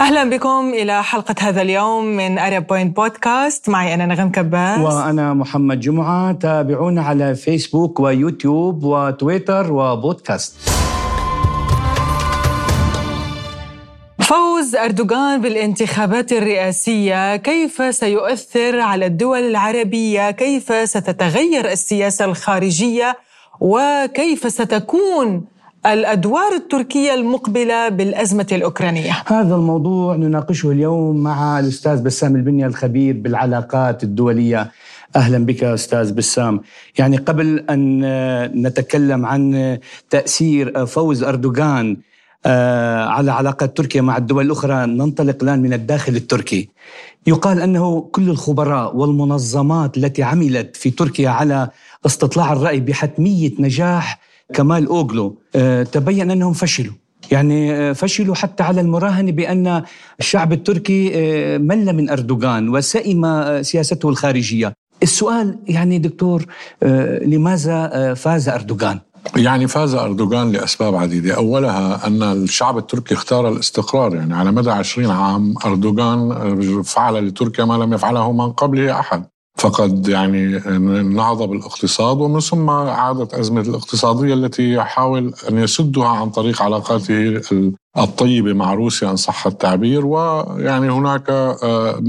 أهلا بكم إلى حلقة هذا اليوم من Arab Point Podcast معي أنا نغم كباس وأنا محمد جمعة تابعونا على فيسبوك ويوتيوب وتويتر وبودكاست. فوز أردوغان بالانتخابات الرئاسية. كيف سيؤثر على الدول العربية؟ كيف ستتغير السياسة الخارجية؟ وكيف ستكون الأدوار التركية المقبلة بالأزمة الأوكرانية. هذا الموضوع نناقشه اليوم مع الأستاذ بسام البنية الخبير بالعلاقات الدولية. أهلا بك أستاذ بسام. يعني قبل أن نتكلم عن تأثير فوز أردوغان آه، على علاقات تركيا مع الدول الأخرى ننطلق الآن من الداخل التركي. يقال أنه كل الخبراء والمنظمات التي عملت في تركيا على استطلاع الرأي بحتمية نجاح كمال أوغلو آه، تبين أنهم فشلوا يعني آه، فشلوا حتى على المراهنه بأن الشعب التركي آه، مل من أردوغان وسئم سياسته الخارجية. السؤال يعني دكتور لماذا فاز أردوغان؟ يعني فاز أردوغان لأسباب عديدة أولها أن الشعب التركي اختار الاستقرار يعني على مدى عشرين عام أردوغان فعل لتركيا ما لم يفعله من قبله أحد فقد يعني نهض بالاقتصاد ومن ثم عادت أزمة الاقتصادية التي يحاول أن يسدها عن طريق علاقاته الطيبة مع روسيا إن صح التعبير. ويعني هناك آه،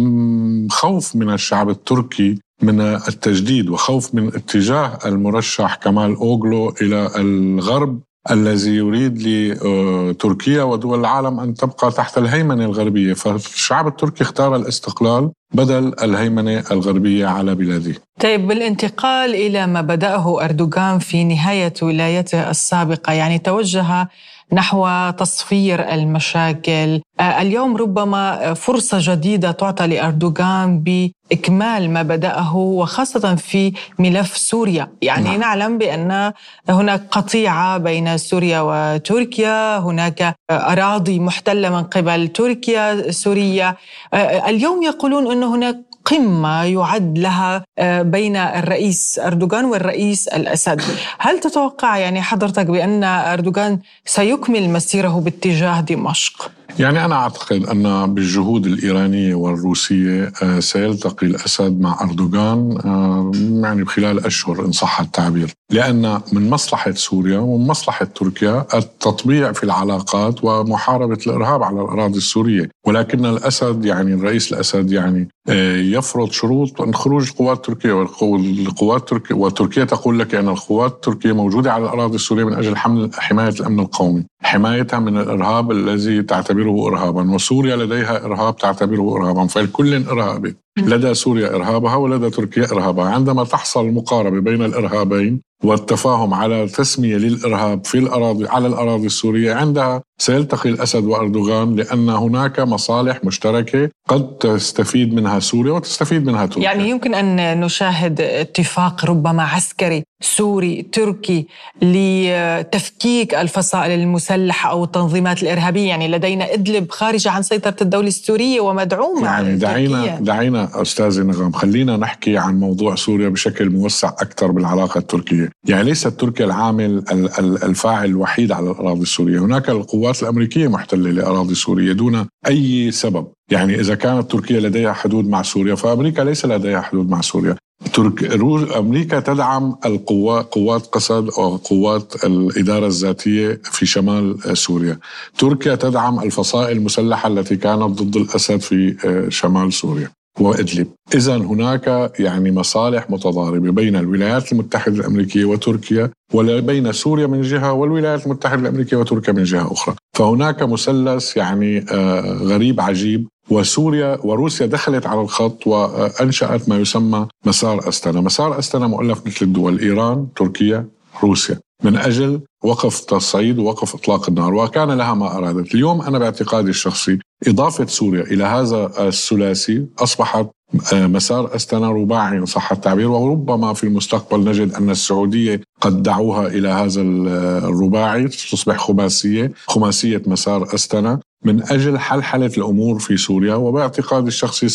خوف من الشعب التركي من التجديد وخوف من اتجاه المرشح كمال أوغلو إلى الغرب. الذي يريد لتركيا ودول العالم أن تبقى تحت الهيمنة الغربية، فالشعب التركي اختار الاستقلال بدل الهيمنة الغربية على بلاده. طيب بالانتقال إلى ما بدأه أردوغان في نهاية ولايته السابقة، يعني توجه نحو تصفير المشاكل. آه، اليوم ربما فرصة جديدة تعطى لأردوغان بإكمال ما بدأه وخاصة في ملف سوريا. يعني نعم. نعلم بأن هناك قطيعة بين سوريا وتركيا هناك أراضي محتلة من قبل تركيا سوريا آه، اليوم يقولون أن هناك قمة يعد لها آه، بين الرئيس أردوغان والرئيس الأسد هل تتوقع يعني حضرتك بأن أردوغان سيكمل مسيره باتجاه دمشق؟ يعني أنا أعتقد أن بالجهود الإيرانية والروسية آه، سيلتقي الأسد مع أردوغان آه، يعني خلال أشهر إن صح التعبير. لأن من مصلحة سوريا ومن مصلحة تركيا التطبيع في العلاقات ومحاربة الإرهاب على الأراضي السورية. ولكن الأسد يعني الرئيس الأسد يعني آه، يفرض شروط عن خروج القوات التركية والقوات التركية وتركيا تقول لك أن القوات التركية موجودة على الأراضي السورية من أجل حمل حماية الأمن القومي. حمايتها من الإرهاب الذي تعتبره إرهابا وسوريا لديها إرهاب تعتبره إرهابا فالكل إرهابي. لدى سوريا إرهابها ولدى تركيا إرهابها. عندما تحصل مقاربة بين الإرهابين والتفاهم على تسمية للإرهاب في الأراضي على الأراضي السورية عندها سيلتقي الأسد وأردوغان لأن هناك مصالح مشتركة قد تستفيد منها سوريا وتستفيد منها تركيا. يعني يمكن أن نشاهد اتفاق ربما عسكري سوري تركي لتفكيك الفصائل المسلحة أو التنظيمات الإرهابية. يعني لدينا إدلب خارجة عن سيطرة الدولة السورية ومدعومة يعني دعينا دعينا أستاذ نغام خلينا نحكي عن موضوع سوريا بشكل موسع أكثر بالعلاقة التركية. يعني ليست تركيا العامل الفاعل الوحيد على الأراضي السورية. هناك القوات الأمريكية محتلة لأراضي سوريا دون أي سبب. يعني إذا كانت تركيا لديها حدود مع سوريا فأمريكا ليس لديها حدود مع سوريا. ترك... أمريكا تدعم القوات قوات قسد أو قوات الإدارة الذاتية في شمال سوريا. تركيا تدعم الفصائل المسلحة التي كانت ضد الأسد في آه، شمال سوريا. وإدلب. إذا هناك يعني مصالح متضاربة بين الولايات المتحدة الأمريكية وتركيا وبين سوريا من جهة والولايات المتحدة الأمريكية وتركيا من جهة أخرى. فهناك مثلث يعني آه، غريب عجيب. وسوريا وروسيا دخلت على الخط وأنشأت ما يسمى مسار أستنا، مسار أستنا مؤلف مثل الدول إيران، تركيا، روسيا. من أجل وقف تصعيد ووقف إطلاق النار وكان لها ما أرادت، اليوم أنا باعتقادي الشخصي إضافة سوريا إلى هذا الثلاثي أصبحت آه، مسار استنا رباعي إن صح التعبير. وربما في المستقبل نجد أن السعودية قد دعوها إلى هذا الرباعي. تصبح خماسية خماسية مسار استنا من أجل حلحلة الأمور في سوريا وباعتقادي الشخصي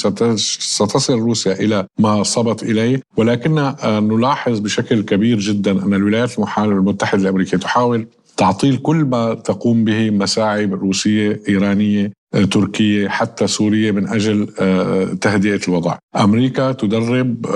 ستصل روسيا إلى ما صبت إليه. ولكن آه، نلاحظ بشكل كبير جدا أن الولايات المتحدة الأمريكية تحاول تعطيل كل ما تقوم به مساعي روسية إيرانية تركية حتى سوريا من أجل تهدئة الوضع. أمريكا تدرب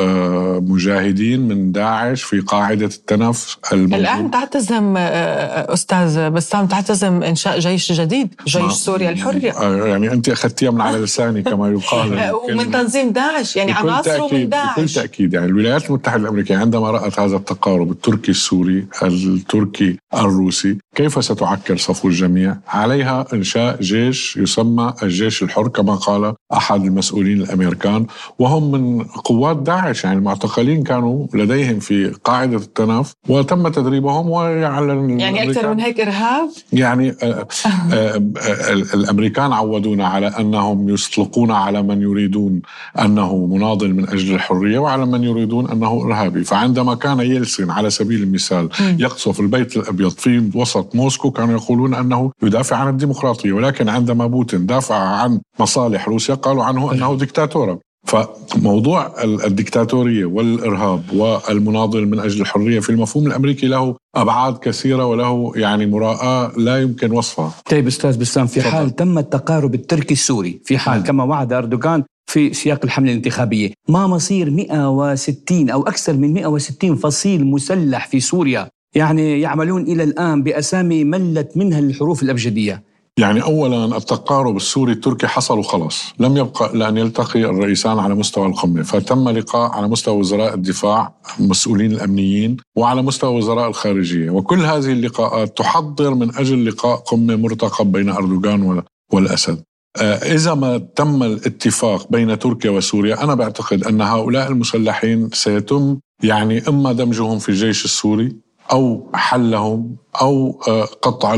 مجاهدين من داعش في قاعدة التنف الموجود. الآن تعتزم أستاذ بسام تعتزم إنشاء جيش جديد جيش سوريا الحرية. يعني أنت أخذتيها من على لساني كما يقال. ومن تنظيم داعش يعني عناصره من داعش بكل تأكيد. يعني الولايات المتحدة الأمريكية عندما رأت هذا التقارب التركي السوري التركي الروسي كيف ستعكر صفو الجميع؟ عليها إنشاء جيش يسمى الجيش الحر كما قال أحد المسؤولين الأمريكان وهم من قوات داعش يعني المعتقلين كانوا لديهم في قاعدة التنف وتم تدريبهم ويعلن يعني أكثر من هيك إرهاب؟ يعني آه، آه، آه، الأمريكان عودونا على أنهم يطلقون على من يريدون أنه مناضل من أجل الحرية وعلى من يريدون أنه إرهابي. فعندما كان يلسن على سبيل المثال يقصف البيت الأبيض في وسط موسكو كانوا يقولون أنه يدافع عن الديمقراطية. ولكن عندما بوتين دافع عن مصالح روسيا قالوا عنه أنه دكتاتورا فموضوع الدكتاتورية والإرهاب والمناضل من أجل الحرية في المفهوم الأمريكي له أبعاد كثيرة وله يعني مراءة لا يمكن وصفها. طيب أستاذ بسام في حال تم التقارب التركي السوري في حال كما وعد أردوغان في سياق الحملة الانتخابية ما مصير 160 أو أكثر من 160 فصيل مسلح في سوريا؟ يعني يعملون إلى الآن بأسامي ملت منها الحروف الأبجدية. يعني اولا التقارب السوري التركي حصل وخلص، لم يبقى الا ان يلتقي الرئيسان على مستوى القمة، فتم لقاء على مستوى وزراء الدفاع، المسؤولين الأمنيين، وعلى مستوى وزراء الخارجية، وكل هذه اللقاءات تحضر من أجل لقاء قمة مرتقب بين أردوغان والأسد. آه، إذا ما تم الاتفاق بين تركيا وسوريا أنا بعتقد أن هؤلاء المسلحين سيتم يعني إما دمجهم في الجيش السوري أو حلهم أو آه، قطع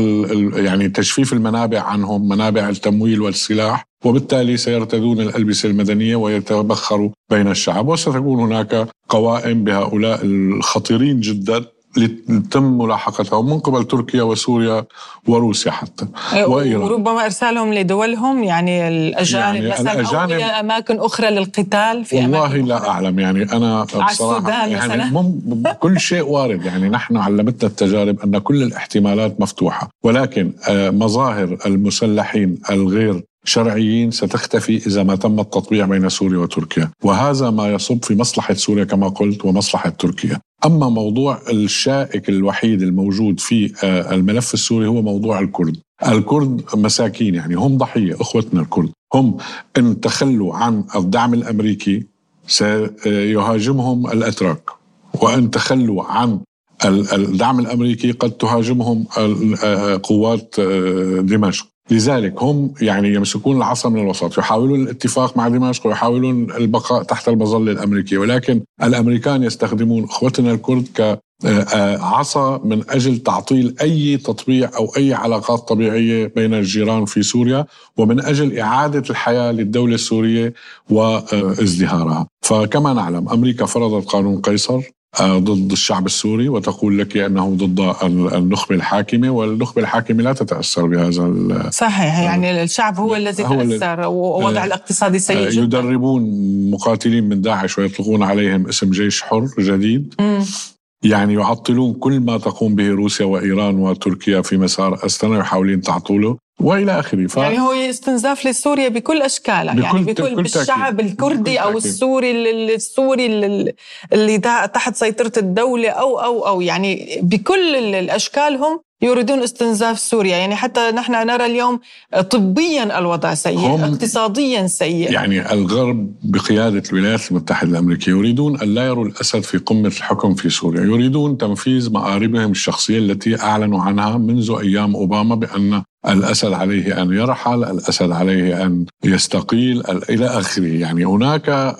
يعني تجفيف المنابع عنهم منابع التمويل والسلاح وبالتالي سيرتدون الألبسة المدنية ويتبخروا بين الشعب. وستكون هناك قوائم بهؤلاء الخطيرين جدا. لتم ملاحقتهم من قبل تركيا وسوريا وروسيا حتى إيه، وإيران. وربما إرسالهم لدولهم يعني الأجانب يعني مثلا الأجانب أو إلى أماكن أخرى للقتال في والله اماكن لا أعلم يعني أنا بصراحة يعني مم كل شيء وارد يعني نحن علمتنا التجارب أن كل الاحتمالات مفتوحة ولكن آه، مظاهر المسلحين الغير شرعيين ستختفي إذا ما تم التطبيع بين سوريا وتركيا. وهذا ما يصب في مصلحة سوريا كما قلت ومصلحة تركيا. أما موضوع الشائك الوحيد الموجود في آه، الملف السوري هو موضوع الكرد. الكرد مساكين يعني هم ضحية أخوتنا الكرد. هم إن تخلوا عن الدعم الأمريكي سيهاجمهم الأتراك. وإن تخلوا عن الدعم الأمريكي قد تهاجمهم آه، قوات آه، دمشق. لذلك هم يعني يمسكون العصا من الوسط يحاولون الاتفاق مع دمشق ويحاولون البقاء تحت المظلة الأمريكية ولكن الأمريكان يستخدمون أخوتنا الكرد ك عصا من أجل تعطيل أي تطبيع أو أي علاقات طبيعية بين الجيران في سوريا ومن أجل إعادة الحياة للدولة السورية وازدهارها، فكما نعلم أمريكا فرضت قانون قيصر ضد الشعب السوري وتقول لك أنه ضد النخبه الحاكمة والنخبه الحاكمة لا تتأثر بهذا صحيح يعني الشعب هو الذي تأثر ووضع آه، الاقتصادي سيء جدا. يدربون مقاتلين من داعش ويطلقون عليهم اسم جيش حر جديد. يعني يعطلون كل ما تقوم به روسيا وإيران وتركيا في مسار استنا يحاولون تعطيله وإلى آخره. ف... يعني هو استنزاف لسوريا بكل اشكالها بكل يعني بكل بالشعب الكردي أو السوري السوري اللي تحت سيطرة الدولة أو أو أو. يعني بكل الأشكال هم يريدون استنزاف سوريا. يعني حتى نحن نرى اليوم طبيا الوضع سيء اقتصاديا سيء. يعني الغرب بقيادة الولايات المتحدة الأمريكية يريدون أن لا يروا الأسد في قمة الحكم في سوريا. يريدون تنفيذ مآربهم الشخصية التي أعلنوا عنها منذ أيام أوباما بأن الأسد عليه أن يرحل الأسد عليه أن يستقيل إلى آخره. يعني هناك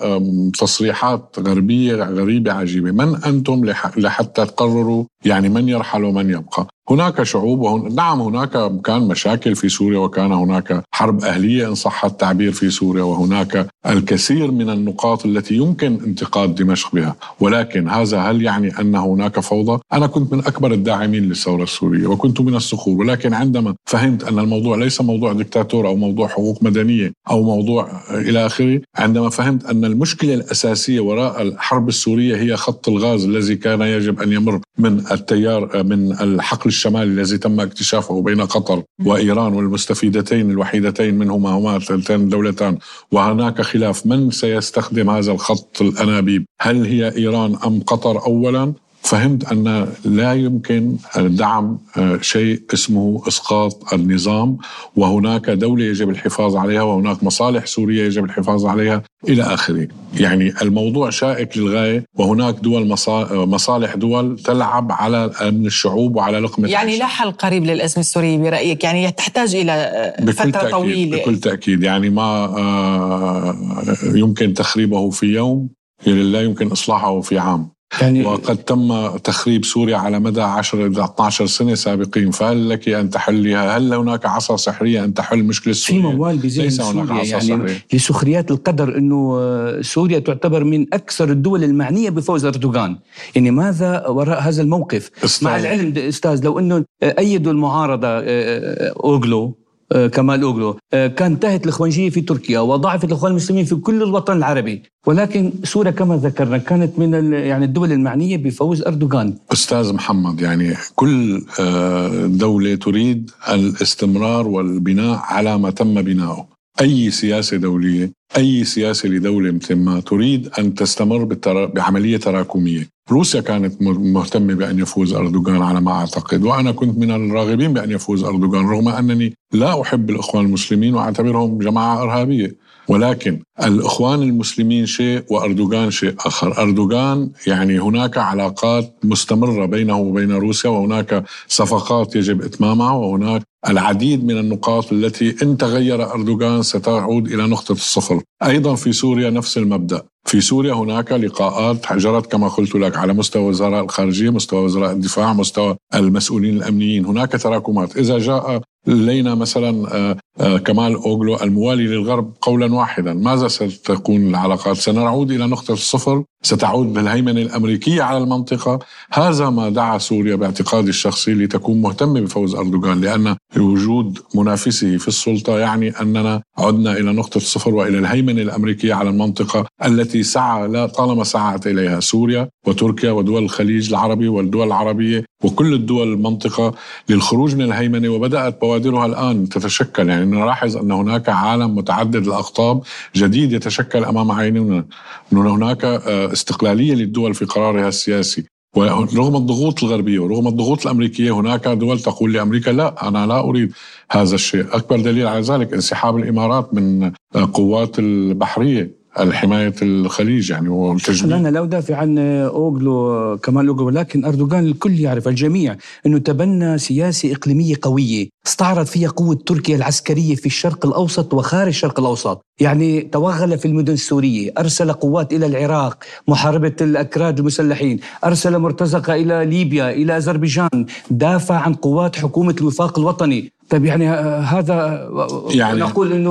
تصريحات غربية غريبة عجيبة. من أنتم لحتى تقرروا يعني من يرحل ومن يبقى. هناك شعوب وهن... نعم هناك كان مشاكل في سوريا وكان هناك حرب أهلية إن صح التعبير في سوريا وهناك الكثير من النقاط التي يمكن انتقاد دمشق بها. ولكن هذا هل يعني أن هناك فوضى؟ أنا كنت من أكبر الداعمين للثورة السورية وكنت من الصخور. ولكن عندما فهمت أن الموضوع ليس موضوع دكتاتور أو موضوع حقوق مدنية أو موضوع إلى آخره عندما فهمت أن المشكلة الأساسية وراء الحرب السورية هي خط الغاز الذي كان يجب أن يمر من التيار من الحقل الشمالي الذي تم اكتشافه بين قطر وإيران والمستفيدتين الوحيدتين منهما هما تلتين الدولتان وهناك خلاف. من سيستخدم هذا الخط الأنابيب؟ هل هي إيران أم قطر اولا؟ فهمت أن لا يمكن دعم آه، شيء اسمه إسقاط النظام وهناك دولة يجب الحفاظ عليها وهناك مصالح سورية يجب الحفاظ عليها. إلى آخره، يعني الموضوع شائك للغاية وهناك دول مصالح دول تلعب على امن الشعوب وعلى لقمة يعني لا حل قريب للازمه السوريه برأيك، يعني تحتاج إلى آه، فترة تأكيد طويلة. بكل تأكيد. يعني ما آه، يمكن تخريبه في يوم لا يمكن إصلاحه في عام. يعني وقد تم تخريب سوريا على مدى 10 إلى 12 سنة سابقين فهل لك أن تحلها هل هناك عصا سحرية أن تحل مشكلة سوريا في موال بذهن سوريا يعني سحرية. لسخريات القدر أنه سوريا تعتبر من أكثر الدول المعنية بفوز أردوغان يعني ماذا وراء هذا الموقف أستاذ. مع العلم أستاذ لو أنه أيدوا المعارضة آه، آه، أوغلو آه، كمال أوغلو. آه، كان انتهت الاخوانجيه في تركيا وضعفت الإخوان المسلمين في كل الوطن العربي. ولكن سوريا كما ذكرنا كانت من يعني الدول المعنية بفوز أردوغان. أستاذ محمد يعني كل آه، دولة تريد الاستمرار والبناء على ما تم بناؤه. أي سياسة دولية أي سياسة لدولة مثل ما تريد أن تستمر بعملية تراكمية. روسيا كانت مهتمة بأن يفوز أردوغان على ما أعتقد وأنا كنت من الراغبين بأن يفوز أردوغان رغم أنني لا أحب الإخوان المسلمين وأعتبرهم جماعة إرهابية. ولكن الإخوان المسلمين شيء وأردوغان شيء آخر. أردوغان يعني هناك علاقات مستمرة بينه وبين روسيا وهناك صفقات يجب إتمامها وهناك العديد من النقاط التي إن تغير أردوغان ستعود إلى نقطة الصفر. أيضا في سوريا نفس المبدأ. في سوريا هناك لقاءات جرت كما قلت لك على مستوى وزراء الخارجية مستوى وزراء الدفاع مستوى المسؤولين الأمنيين. هناك تراكمات. إذا جاء لينا مثلا آه، آه، كمال أوغلو الموالي للغرب قولا واحدا. ماذا ستكون العلاقات؟ سنعود إلى نقطة الصفر. ستعود بالهيمنة الأمريكية على المنطقة. هذا ما دعا سوريا باعتقادي الشخصي لتكون مهتمة بفوز أردوغان لأن وجود منافسه في السلطة يعني أننا عدنا إلى نقطة الصفر وإلى الهيمنة الأمريكية على المنطقة التي سعى لا طالما سعت إليها سوريا وتركيا ودول الخليج العربي والدول العربية وكل الدول المنطقة للخروج من الهيمنة وبدأت بوادرها الآن تتشكل. يعني نلاحظ أن هناك عالم متعدد الأقطاب جديد يتشكل أمام عيننا أن هناك آه، استقلالية للدول في قرارها السياسي. ورغم الضغوط الغربية ورغم الضغوط الأمريكية هناك دول تقول لأمريكا لا أنا لا أريد هذا الشيء. أكبر دليل على ذلك انسحاب الإمارات من قوات البحرية. الحماية الخليج يعني والتجميع أنا لا أدافع عن أوغلو كمال أوغلو ولكن أردوغان الكل يعرف الجميع أنه تبنى سياسة إقليمية قوية. استعرض فيها قوة تركيا العسكرية في الشرق الأوسط وخارج الشرق الأوسط. يعني توغل في المدن السورية أرسل قوات إلى العراق محاربة الأكراد المسلحين أرسل مرتزقة إلى ليبيا إلى أذربيجان دافع عن قوات حكومة الوفاق الوطني. طيب يعني آه، هذا يعني نقول إنه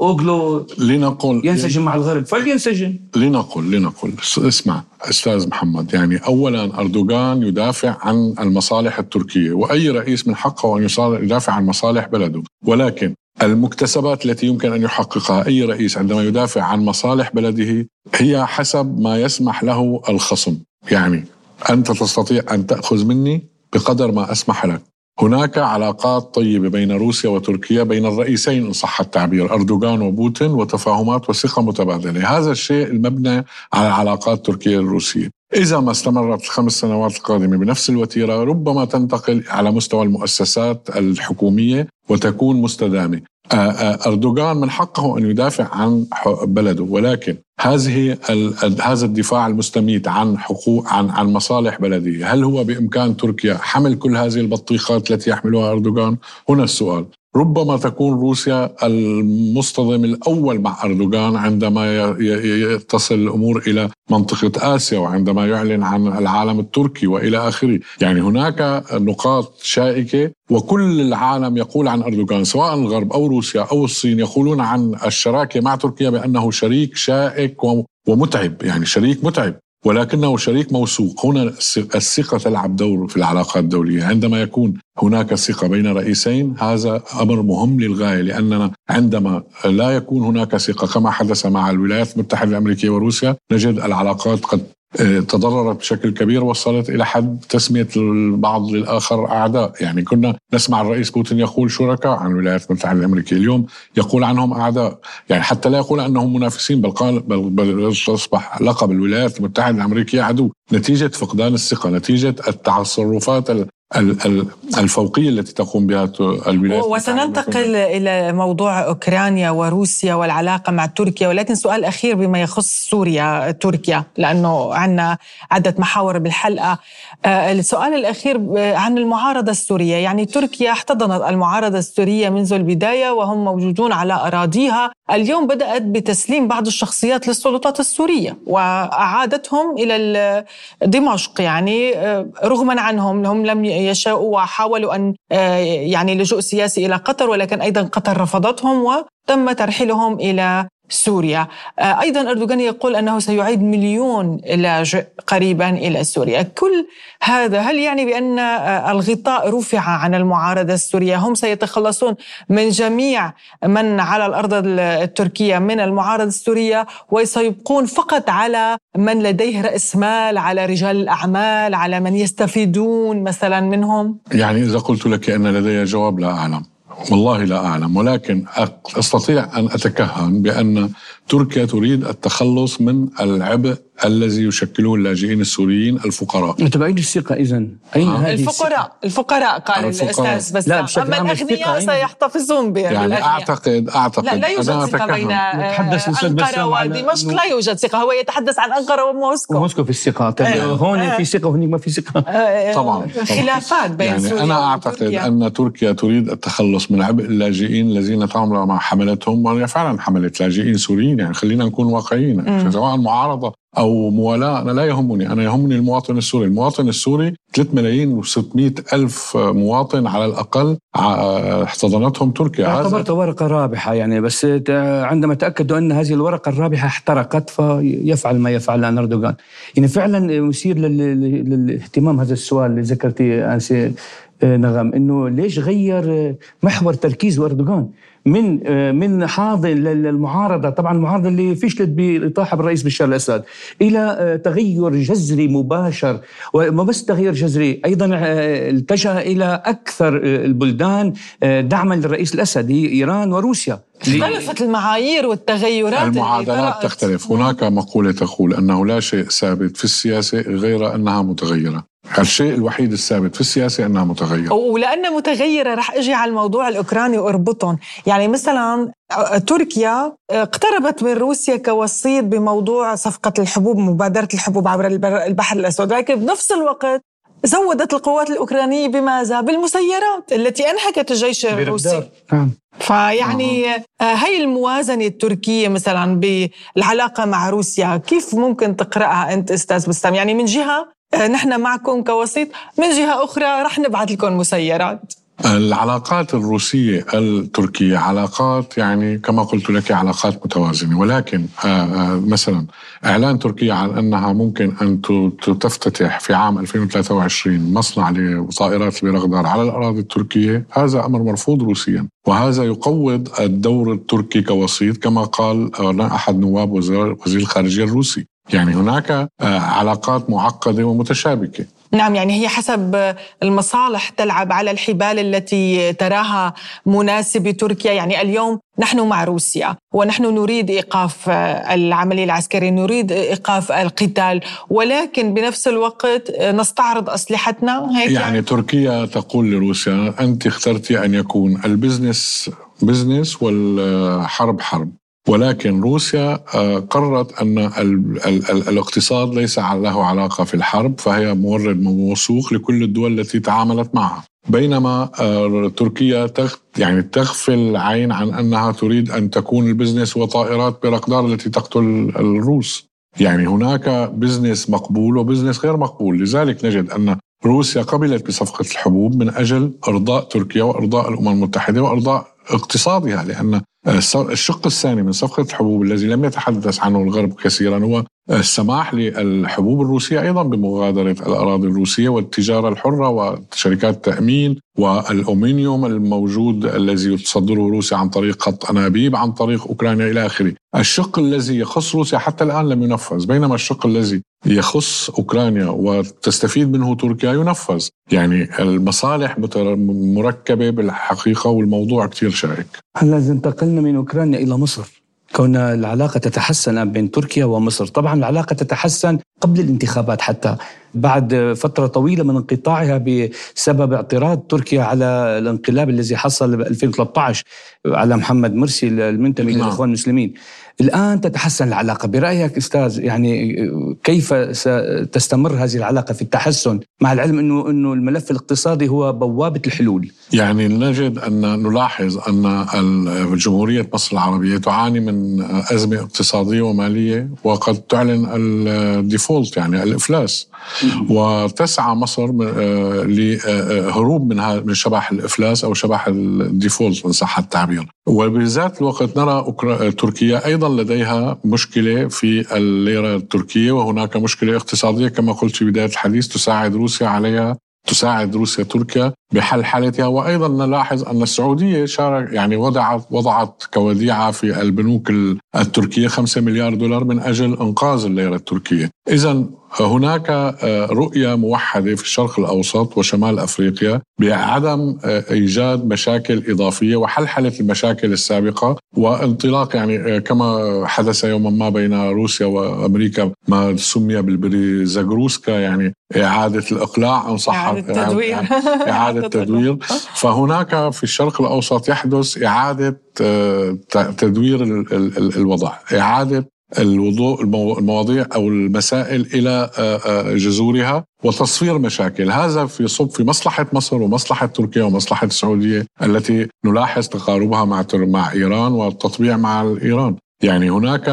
أوغلو لنقول ينسجم مع الغرب فلينسجم. لنقول لنقول. اسمع أستاذ محمد يعني اولا أردوغان يدافع عن المصالح التركية وأي رئيس من حقه أن يدافع عن مصالح بلده. ولكن المكتسبات التي يمكن أن يحققها أي رئيس عندما يدافع عن مصالح بلده هي حسب ما يسمح له الخصم. يعني أنت تستطيع أن تأخذ مني بقدر ما أسمح لك. هناك علاقات طيبة بين روسيا وتركيا بين الرئيسين إن صح التعبير أردوغان وبوتين وتفاهمات وثقة متبادلة. هذا الشيء المبنى على العلاقات التركية الروسية. إذا ما استمرت الخمس سنوات القادمة بنفس الوتيرة ربما تنتقل على مستوى المؤسسات الحكومية وتكون مستدامة. أردوغان من حقه أن يدافع عن بلده ولكن هذه هذا الدفاع المستميت عن حقوق عن عن مصالح بلده هل هو بإمكان تركيا حمل كل هذه البطيخات التي يحملها أردوغان؟ هنا السؤال. ربما تكون روسيا المصطدم الأول مع أردوغان عندما تصل الأمور إلى منطقة آسيا وعندما يعلن عن العالم التركي وإلى آخره، يعني هناك نقاط شائكة وكل العالم يقول عن أردوغان سواء الغرب أو روسيا أو الصين يقولون عن الشراكة مع تركيا بأنه شريك شائك ومتعب يعني شريك متعب. ولكنه شريك موثوق. هنا الثقة تلعب دور في العلاقات الدولية. عندما يكون هناك ثقة بين رئيسين هذا أمر مهم للغاية لأننا عندما لا يكون هناك ثقة كما حدث مع الولايات المتحدة الأمريكية وروسيا نجد العلاقات قد تضررت بشكل كبير وصلت إلى حد تسمية البعض للآخر أعداء. يعني كنا نسمع الرئيس بوتين يقول شركاء عن الولايات المتحدة الأمريكية اليوم يقول عنهم أعداء. يعني حتى لا يقول أنهم منافسين بل قال بل, أصبح لقب الولايات المتحدة الأمريكية عدو. نتيجة فقدان الثقة نتيجة التصرفات الفوقية التي تقوم بها الولايات وسننتقل إلى موضوع أوكرانيا وروسيا والعلاقة مع تركيا ولكن سؤال أخير بما يخص سوريا تركيا لأنه عندنا عدة محاور بالحلقة. آه، السؤال الأخير آه، عن المعارضة السورية. يعني تركيا احتضنت المعارضة السورية منذ البداية وهم موجودون على أراضيها. اليوم بدأت بتسليم بعض الشخصيات للسلطات السورية وأعادتهم إلى دمشق. يعني آه، رغما عنهم هم لم يشاءوا وحاولوا أن آه، يعني لجوء سياسي إلى قطر ولكن أيضا قطر رفضتهم وتم ترحيلهم إلى سوريا. آه، أيضا أردوغان يقول أنه سيعيد مليون لاجئ قريبا إلى سوريا. كل هذا هل يعني بأن آه، الغطاء رفع عن المعارضة السورية؟ هم سيتخلصون من جميع من على الأرض التركية من المعارضة السورية وسيبقون فقط على من لديه رأس مال على رجال الأعمال على من يستفيدون مثلا منهم؟ يعني إذا قلت لك أن لدي جواب لا أعلم. والله لا أعلم ولكن أستطيع أن أتكهن بأن تركيا تريد التخلص من العبء الذي يشكله اللاجئين السوريين الفقراء. انت بعيد الثقة اذا أين آه. هذه الفقراء الفقراء قال الأستاذ بس. لا أما الأغنياء سيحتفظون بها يعني اعتقد أعتقد. لا لا يوجد ثقة بين أنقرة ودمشق. لا يوجد ثقة. هو يتحدث عن أنقرة وموسكو. وموسكو في الثقة. طيب آه. هون آه. في ثقة وهناك ما في ثقة. آه. طبعا خلافات بين يعني سوريا أنا اعتقد وتركيا. أن تركيا تريد التخلص من عبء اللاجئين الذين تعامل مع حملتهم وهي فعلا حملت لاجئين سوريين. يعني خلينا نكون واقعيين سواء معارضة أو موالاة. أنا لا يهمني. أنا يهمني المواطن السوري. المواطن السوري 3 ملايين و600 ألف مواطن على الأقل احتضنتهم تركيا. اعتبرت ورقة رابحة يعني بس عندما تأكدوا أن هذه الورقة الرابحة احترقت فيفعل ما يفعل أردوغان. يعني فعلا مثير للاهتمام هذا السؤال اللي ذكرتيه أنسي نغم إنه ليش غير محور تركيز أردوغان؟ من آه، من حاضن للمعارضة. طبعا المعارضة اللي فشلت بالاطاحه بالرئيس بشار الأسد إلى آه، تغير جذري مباشر. وما بس تغيير جذري أيضا آه، التجأ إلى أكثر البلدان دعما للرئيس الأسد هي إيران وروسيا. اختلفت المعايير والتغيرات المعادلات تختلف. هناك مقولة تقول أنه لا شيء ثابت في السياسة غير أنها متغيرة. الشيء الوحيد الثابت في السياسة أنها متغيرة. ولأنها متغيرة رح أجي على الموضوع الأوكراني وأربطهم. يعني مثلا تركيا اقتربت من روسيا كوسيط بموضوع صفقة الحبوب مبادرة الحبوب عبر البحر الأسود. لكن بنفس الوقت زودت القوات الأوكرانية بماذا؟ بالمسيرات التي أنهكت الجيش الروسي. نعم. فيعني. هاي الموازنة التركية مثلا بالعلاقة مع روسيا كيف ممكن تقرأها أنت أستاذ بسام؟ يعني من جهة نحن معكم كوسيط. من جهة أخرى رح نبعث لكم مسيرات. العلاقات الروسية التركية علاقات يعني كما قلت لك علاقات متوازنة. ولكن آه، آه، مثلا إعلان تركيا عن أنها ممكن أن تفتتح في عام 2023 مصنع لطائرات ببغداد على الأراضي التركية هذا أمر مرفوض روسيا. وهذا يقوض الدور التركي كوسيط كما قال أحد نواب وزير الخارجية الروسي. يعني هناك آه، علاقات معقدة ومتشابكة. نعم يعني هي حسب المصالح تلعب على الحبال التي تراها مناسبه تركيا. يعني اليوم نحن مع روسيا ونحن نريد إيقاف آه، العملية العسكرية نريد إيقاف القتال. ولكن بنفس الوقت نستعرض أسلحتنا هيك. يعني, يعني تركيا تقول لروسيا أنت اخترتي أن يكون ال business business والحرب حرب. ولكن روسيا آه، قررت أن الاقتصاد ليس له علاقة في الحرب فهي مورد موثوق لكل الدول التي تعاملت معها. بينما آه، تركيا يعني تغفل العين عن أنها تريد أن تكون ال business وطائرات بيرقدار التي تقتل الروس. يعني هناك business مقبول و business غير مقبول. لذلك نجد أن روسيا قبلت بصفقة الحبوب من أجل إرضاء تركيا وإرضاء الأمم المتحدة وإرضاء اقتصادها لأن الشق الثاني من صفقة الحبوب الذي لم يتحدث عنه الغرب كثيرا هو السماح للحبوب الروسية أيضا بمغادرة الأراضي الروسية والتجارة الحرة وشركات التأمين والأومنيوم الموجود الذي تصدره روسيا عن طريق خط أنابيب عن طريق أوكرانيا إلى آخره. الشق الذي يخص روسيا حتى الآن لم ينفذ بينما الشق الذي يخص أوكرانيا وتستفيد منه تركيا ينفذ. يعني المصالح مركبة بالحقيقة والموضوع كثير شائك. هلا إذا انتقلنا من أوكرانيا إلى مصر؟ كون العلاقة تتحسن بين تركيا ومصر. طبعا العلاقة تتحسن قبل الانتخابات حتى. بعد فترة طويلة من انقطاعها بسبب اعتراض تركيا على الانقلاب الذي حصل ب 2013 على محمد مرسي المنتمي نعم. للإخوان المسلمين. الآن تتحسن العلاقة. برأيك أستاذ يعني كيف ستستمر هذه العلاقة في التحسن؟ مع العلم أنه, أنه الملف الاقتصادي هو بوابة الحلول. يعني نجد أن نلاحظ أن جمهورية مصر العربية تعاني من أزمة اقتصادية ومالية وقد تعلن ال default يعني الإفلاس. وتسعى مصر آه، لهروب من من شبح الإفلاس أو شبح ال default إن صح التعبير. وبذات الوقت نرى تركيا أيضا لديها مشكلة في الليرة التركية وهناك مشكلة اقتصادية. كما قلت في بداية الحديث تساعد روسيا عليها تساعد روسيا تركيا بحل حالتها وأيضا نلاحظ أن السعودية شارك يعني وضعت وضعت كوديعة في البنوك التركية 5 مليار دولار من أجل إنقاذ الليرة التركية، اذا هناك آه، رؤية موحدة في الشرق الأوسط وشمال أفريقيا بعدم آه، إيجاد مشاكل إضافية وحلحلة المشاكل السابقة وانطلاق يعني آه، كما حدث يوما ما بين روسيا وأمريكا ما سمي بالبريزاغروسكا يعني إعادة الإقلاع أن صح إعادة تدوير. إعادة تدوير. فهناك في الشرق الأوسط يحدث إعادة تدوير الوضع إعادة الوضوء المواضيع أو المسائل إلى جذورها وتصفير مشاكل. هذا في صب في مصلحة مصر ومصلحة تركيا ومصلحة السعودية التي نلاحظ تقاربها مع مع إيران والتطبيع مع ايران يعني هناك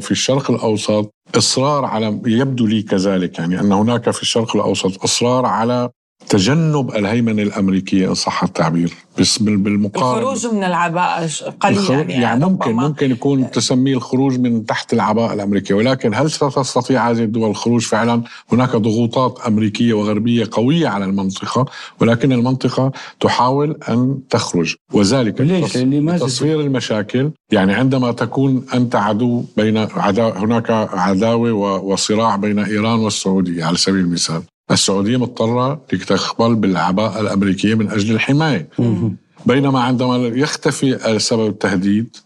في الشرق الأوسط إصرار على يبدو لي كذلك يعني أن هناك في الشرق الأوسط إصرار على تجنب الهيمنة الأمريكية إن صح التعبير. بس بالمقارنه الخروج من العباءة قليلا يعني, يعني ممكن ممكن يكون تسميه الخروج من تحت العباءة الأمريكية. ولكن هل ستستطيع هذه الدول الخروج فعلا؟ هناك ضغوطات أمريكية وغربية قوية على المنطقة ولكن المنطقة تحاول أن تخرج. وذلك ليش؟ تصوير المشاكل. يعني عندما تكون أنت عدو بين عداو هناك عداوة وصراع بين إيران والسعودية على سبيل المثال. السعودية مضطرة لتقبل بالعباءة الأمريكية من أجل الحماية. بينما عندما يختفي سبب التهديد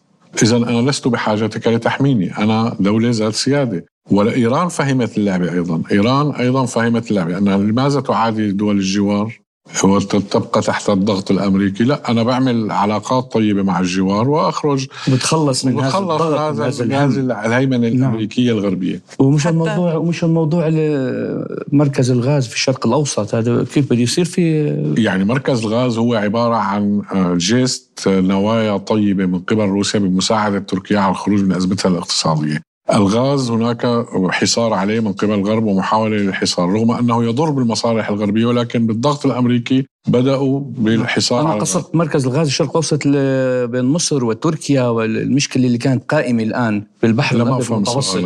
إذا أنا لست بحاجتك لتحميني أنا دولة ذات سيادة. وإيران فهمت اللعبة أيضا. إيران أيضا فهمت اللعبة أنها لماذا تعادي دول الجوار؟ وتبقى تحت الضغط الأمريكي. لا أنا بعمل علاقات طيبة مع الجوار وأخرج بتخلص من هذا الضغط من هذه الهيمنة نعم. الأمريكية الغربية. ومش الموضوع ومش الموضوع مركز الغاز في الشرق الأوسط. هذا كيف بده يصير في يعني مركز الغاز هو عبارة عن آه، جيست نوايا طيبة من قبل روسيا بمساعدة تركيا على الخروج من أزمتها الاقتصادية. الغاز هناك حصار عليه من قبل الغرب ومحاولة للحصار رغم أنه يضر بالمصالح الغربية ولكن بالضغط الأمريكي بدأوا بالحصار أنا قصدت مركز الغاز الشرق الأوسط بين مصر وتركيا والمشكلة اللي كانت قائمة الآن بالبحر المتوسط.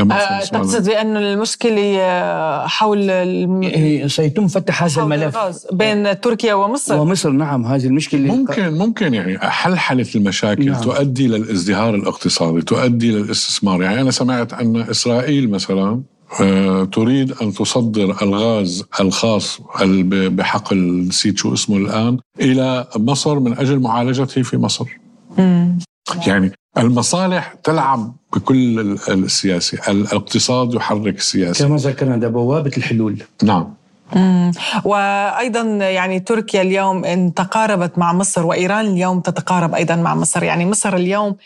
آه، تقصد بأن المشكلة آه، حول الم... سيتم فتح هذا الملف. بين تركيا ومصر؟ ومصر نعم هذه المشكلة. ممكن ممكن يعني حلحلة المشاكل نعم. تؤدي للازدهار الاقتصادي تؤدي للاستثمار يعني أنا سمعت أن إسرائيل مثلا آه، تريد أن تصدر الغاز الخاص بحقل نسيت شو اسمه الآن إلى مصر من أجل معالجته في مصر. مم. يعني المصالح تلعب بكل السياسة الاقتصاد يحرك السياسة كما ذكرنا ده بوابة الحلول. نعم. مم. وأيضا يعني تركيا اليوم إن تقاربت مع مصر وإيران اليوم تتقارب أيضا مع مصر، يعني مصر اليوم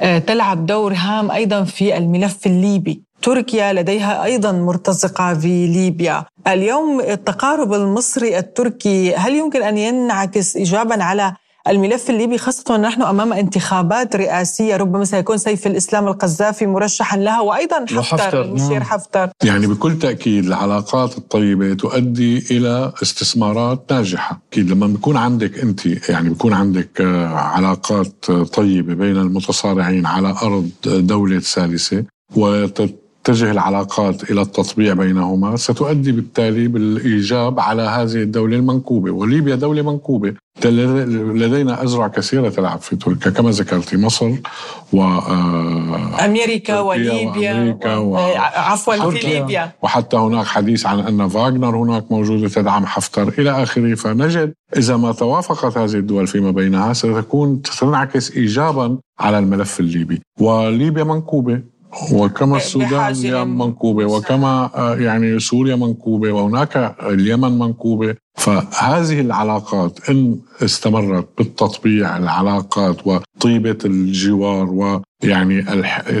آه، تلعب دور هام أيضا في الملف الليبي، تركيا لديها أيضا مرتزقة في ليبيا، اليوم التقارب المصري التركي هل يمكن أن ينعكس ايجابا على الملف الليبي خاصة ونحن أمام انتخابات رئاسية ربما سيكون سيف الإسلام القذافي مرشحا لها وأيضا حفتر المشير نعم. حفتر يعني بكل تأكيد العلاقات الطيبة تؤدي إلى استثمارات ناجحة أكيد لما بيكون عندك أنت يعني بيكون عندك آه، علاقات طيبة بين المتصارعين على أرض دولة ثالثة وتت تتجه العلاقات إلى التطبيع بينهما ستؤدي بالتالي بالإيجاب على هذه الدولة المنكوبة. وليبيا دولة منكوبة. لدينا أزرع كثيرة تلعب في تركيا كما ذكرت مصر و آه، أمريكا وليبيا وأمريكا و... آه، عفوا في ليبيا. وحتى هناك حديث عن أن فاغنر هناك موجودة تدعم حفتر إلى آخره. فنجد إذا ما توافقت هذه الدول فيما بينها ستكون ستنعكس إيجابا على الملف الليبي. وليبيا منكوبة. وكما السودان منكوبة وكما آه، يعني سوريا منكوبة وهناك اليمن منكوبة فهذه العلاقات إن استمرت بالتطبيع العلاقات وطيبة الجوار ويعني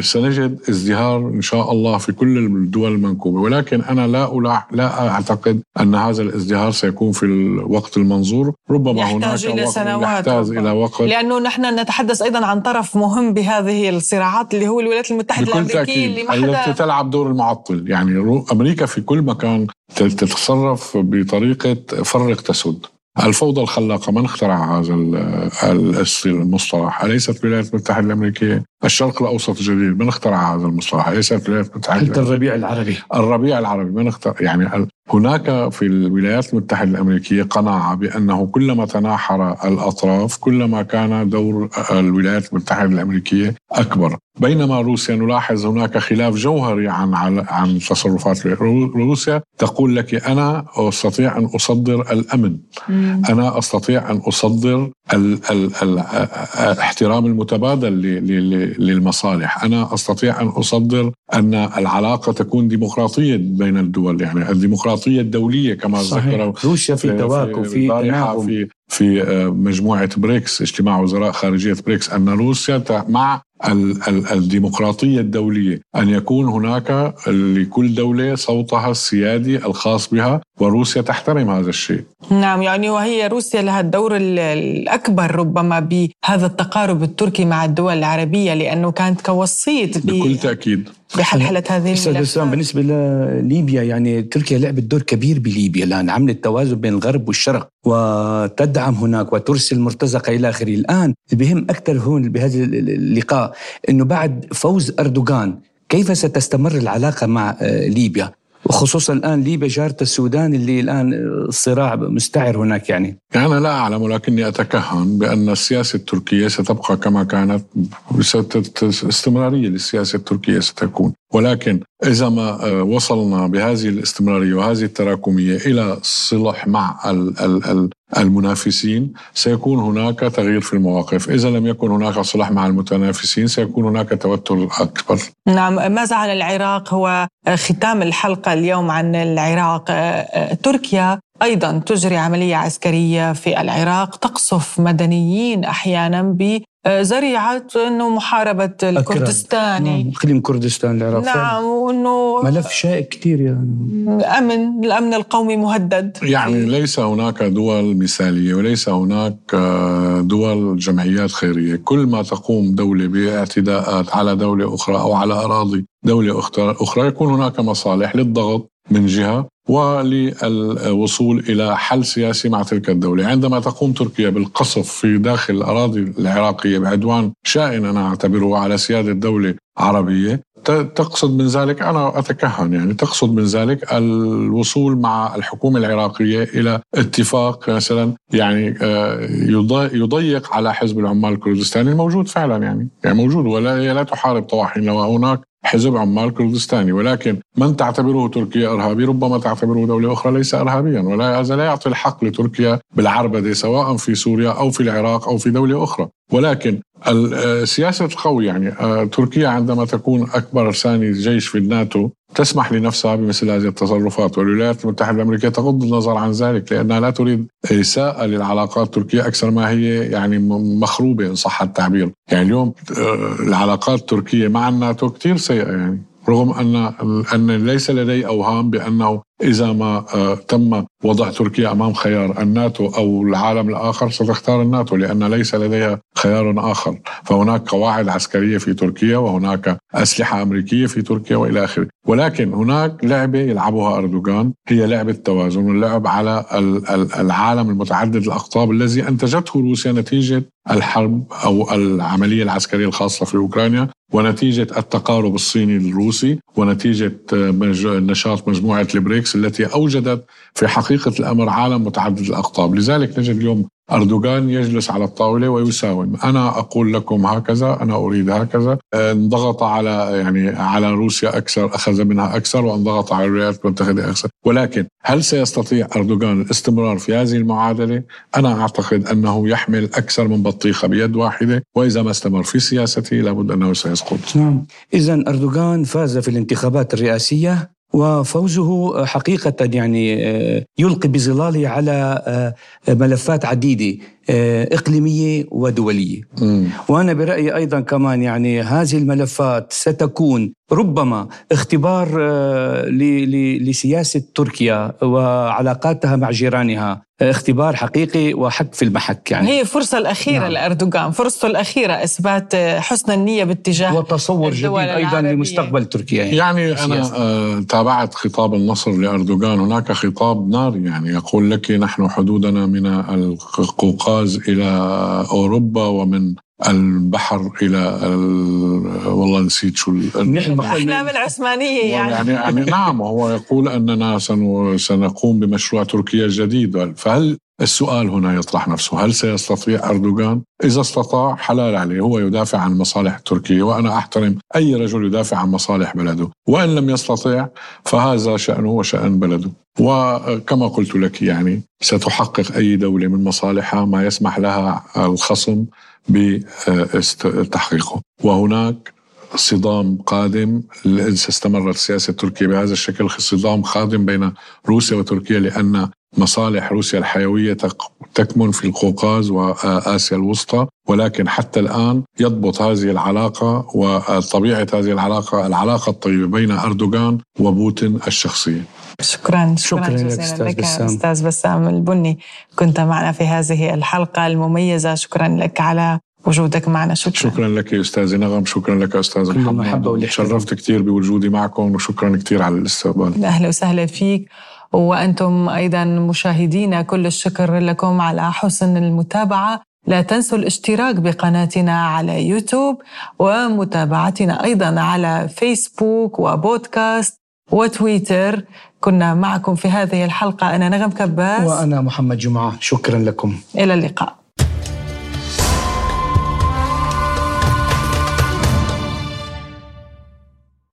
سنجد ازدهار إن شاء الله في كل الدول المنكوبة. ولكن أنا لا ألاح لا أعتقد أن هذا الازدهار سيكون في الوقت المنظور. ربما يحتاج هناك إلى سنوات يحتاج إلى وقت. لأنه نحن نتحدث أيضا عن طرف مهم بهذه الصراعات اللي هو الولايات المتحدة الأمريكية اللي التي تلعب دور المعطل. يعني أمريكا في كل مكان تتصرف بطريقة فرق تسد الفوضى الخلاقة من اخترع هذا المصطلح؟ أليست الولايات المتحدة الأمريكية؟ الشرق الأوسط الجديد من اخترع هذا المصطلح؟ أليست الولايات المتحدة حتى الربيع العربي؟ الربيع العربي من اخترع؟ يعني هناك في الولايات المتحدة الأمريكية قناعة بأنه كلما تناحر الأطراف كلما كان دور الولايات المتحدة الأمريكية أكبر. بينما روسيا نلاحظ هناك خلاف جوهري عن عن تصرفات روسيا. تقول لك أنا أستطيع أن أصدر الأمن. أنا أستطيع أن أصدر ال ال ال احترام المتبادل للمصالح. أنا أستطيع أن أصدر أن العلاقة تكون ديمقراطية بين الدول يعني الديمقراطية الدولية كما ذكروا روسيا في تواكب في تناغم. في في آه، مجموعة بريكس اجتماع وزراء خارجية بريكس أن روسيا مع الديمقراطية الدولية أن يكون هناك لكل دولة صوتها السيادي الخاص بها وروسيا تحترم هذا الشيء. نعم يعني وهي روسيا لها الدور الأكبر ربما بهذا التقارب التركي مع الدول العربية لأنه كانت كوسيط بكل تأكيد. بحلحلة هذه الملفات بالنسبة لليبيا يعني تركيا لعبت دور كبير بليبيا الآن عملت توازن بين الغرب والشرق وتدعم هناك وترسل مرتزقة إلى آخره. الآن بهم أكثر هون بهذا اللقاء أنه بعد فوز أردوغان كيف ستستمر العلاقة مع آه، ليبيا؟ وخصوصا الآن ليبيا جارة السودان اللي الآن الصراع مستعر هناك يعني. أنا لا أعلم ولكني أتكهن بأن السياسة التركية ستبقى كما كانت استمرارية للسياسة التركية ستكون ولكن إذا ما آه، وصلنا بهذه الاستمرارية وهذه التراكمية إلى صلح مع المنافسين سيكون هناك تغيير في المواقف. إذا لم يكن هناك صلح مع المتنافسين سيكون هناك توتر أكبر. نعم ماذا عن العراق هو ختام الحلقة اليوم عن العراق. تركيا أيضا تجري عملية عسكرية في العراق تقصف مدنيين أحيانا بذريعه إنه محاربة الكردستاني نعم، إقليم كردستان العراق نعم وإنه ملف شائك كثير يعني. أمن الأمن القومي مهدد. يعني ليس هناك دول مثالية وليس هناك آه، دول جمعيات خيرية. كل ما تقوم دولة باعتداءات على دولة أخرى أو على أراضي دولة أخرى يكون هناك مصالح للضغط من جهة وللوصول إلى حل سياسي مع تلك الدولة، عندما تقوم تركيا بالقصف في داخل الأراضي العراقية بعدوان شائن أنا أعتبره على سيادة دولة عربية، تقصد من ذلك أنا أتكهن يعني تقصد من ذلك الوصول مع الحكومة العراقية إلى اتفاق مثلا يعني آه، يضيق على حزب العمال الكردستاني الموجود فعلا يعني يعني موجود ولا لا تحارب طواحين لو هناك حزب عمال كردستاني ولكن من تعتبره تركيا إرهابي؟ ربما تعتبره دولة أخرى ليس ارهابيا ولا هذا لا يعطي الحق لتركيا بالعربدة سواء في سوريا أو في العراق أو في دولة أخرى. ولكن السياسة القوي يعني. آه، تركيا عندما تكون أكبر ثاني جيش في الناتو تسمح لنفسها بمثل هذه التصرفات. والولايات المتحدة الأمريكية تغض النظر عن ذلك لأنها لا تريد إساءة للعلاقات التركية أكثر ما هي يعني مخروبة إن صح التعبير. يعني اليوم آه، العلاقات التركية مع الناتو كثير سيئة يعني رغم أن أن ليس لدي أوهام بأنه إذا ما آه، تم وضع تركيا أمام خيار الناتو أو العالم الآخر ستختار الناتو لأن ليس لديها خيار آخر. فهناك قواعد عسكرية في تركيا وهناك أسلحة أمريكية في تركيا وإلى آخره. ولكن هناك لعبة يلعبها أردوغان هي لعبة توازن واللعب على العالم المتعدد الأقطاب الذي أنتجته روسيا نتيجة الحرب أو العملية العسكرية الخاصة في أوكرانيا ونتيجة التقارب الصيني الروسي ونتيجة نشاط مجموعة البريكس. التي أوجدت في حقيقة الأمر عالم متعدد الأقطاب. لذلك نجد اليوم أردوغان يجلس على الطاولة ويساوم. أنا أقول لكم هكذا أنا أريد هكذا. انضغط على يعني على روسيا أكثر أخذ منها أكثر وانضغط على الولايات المتحدة أكثر. ولكن هل سيستطيع أردوغان الاستمرار في هذه المعادلة؟ أنا أعتقد أنه يحمل أكثر من بطيخة بيد واحدة وإذا ما استمر في سياسته لابد أنه سيسقط. نعم. إذا أردوغان فاز في الانتخابات الرئاسية. وفوزه حقيقة يعني آه، يلقي بظلاله على آه، ملفات عديدة. آه، إقليمية ودولية. م. وأنا برأيي أيضا كمان يعني هذه الملفات ستكون ربما اختبار لسياسة تركيا وعلاقاتها مع جيرانها اختبار حقيقي وحق في المحك يعني. هي فرصة الأخيرة نعم. لأردوغان فرصته الأخيرة إثبات حسن النية باتجاه وتصور جديد أيضا لمستقبل تركيا يعني, يعني أنا آه تابعت خطاب النصر لأردوغان. هناك خطاب نار يعني يقول لك نحن حدودنا من القوقاز إلى أوروبا ومن البحر إلى ال... والله نسيت شو الأحلام العثمانية يعني. يعني, يعني نعم هو يقول أننا سن... سنقوم بمشروع تركيا الجديد. فهل السؤال هنا يطرح نفسه هل سيستطيع أردوغان؟ إذا استطاع حلال عليه هو يدافع عن مصالح تركيا وأنا أحترم أي رجل يدافع عن مصالح بلده. وإن لم يستطيع فهذا شأنه وشأن بلده. وكما قلت لك يعني ستحقق أي دولة من مصالحها ما يسمح لها الخصم بتحقيقه. وهناك صدام قادم إذا استمرت سياسة تركيا بهذا الشكل صدام قادم بين روسيا وتركيا لأن مصالح روسيا الحيوية تكمن في القوقاز وآسيا الوسطى ولكن حتى الآن يضبط هذه العلاقة وطبيعة هذه العلاقة العلاقة الطيبة بين أردوغان وبوتين الشخصية. شكرا شكرا, شكرا لك أستاذ بسام البني. كنت معنا في هذه الحلقة المميزة. شكرا لك على وجودك معنا. شكرا. شكرا لك يا استاذي نغم. شكرا لك أستاذ محمد. تشرفت كثير بوجودي معكم وشكرا كثير على الاستقبال. أهلا وسهلا فيك. وأنتم أيضا مشاهدينا كل الشكر لكم على حسن المتابعة. لا تنسوا الاشتراك بقناتنا على يوتيوب ومتابعتنا أيضا على فيسبوك وبودكاست وتويتر. كنا معكم في هذه الحلقة. أنا نغم كباس وأنا محمد جمعة. شكرا لكم. إلى اللقاء.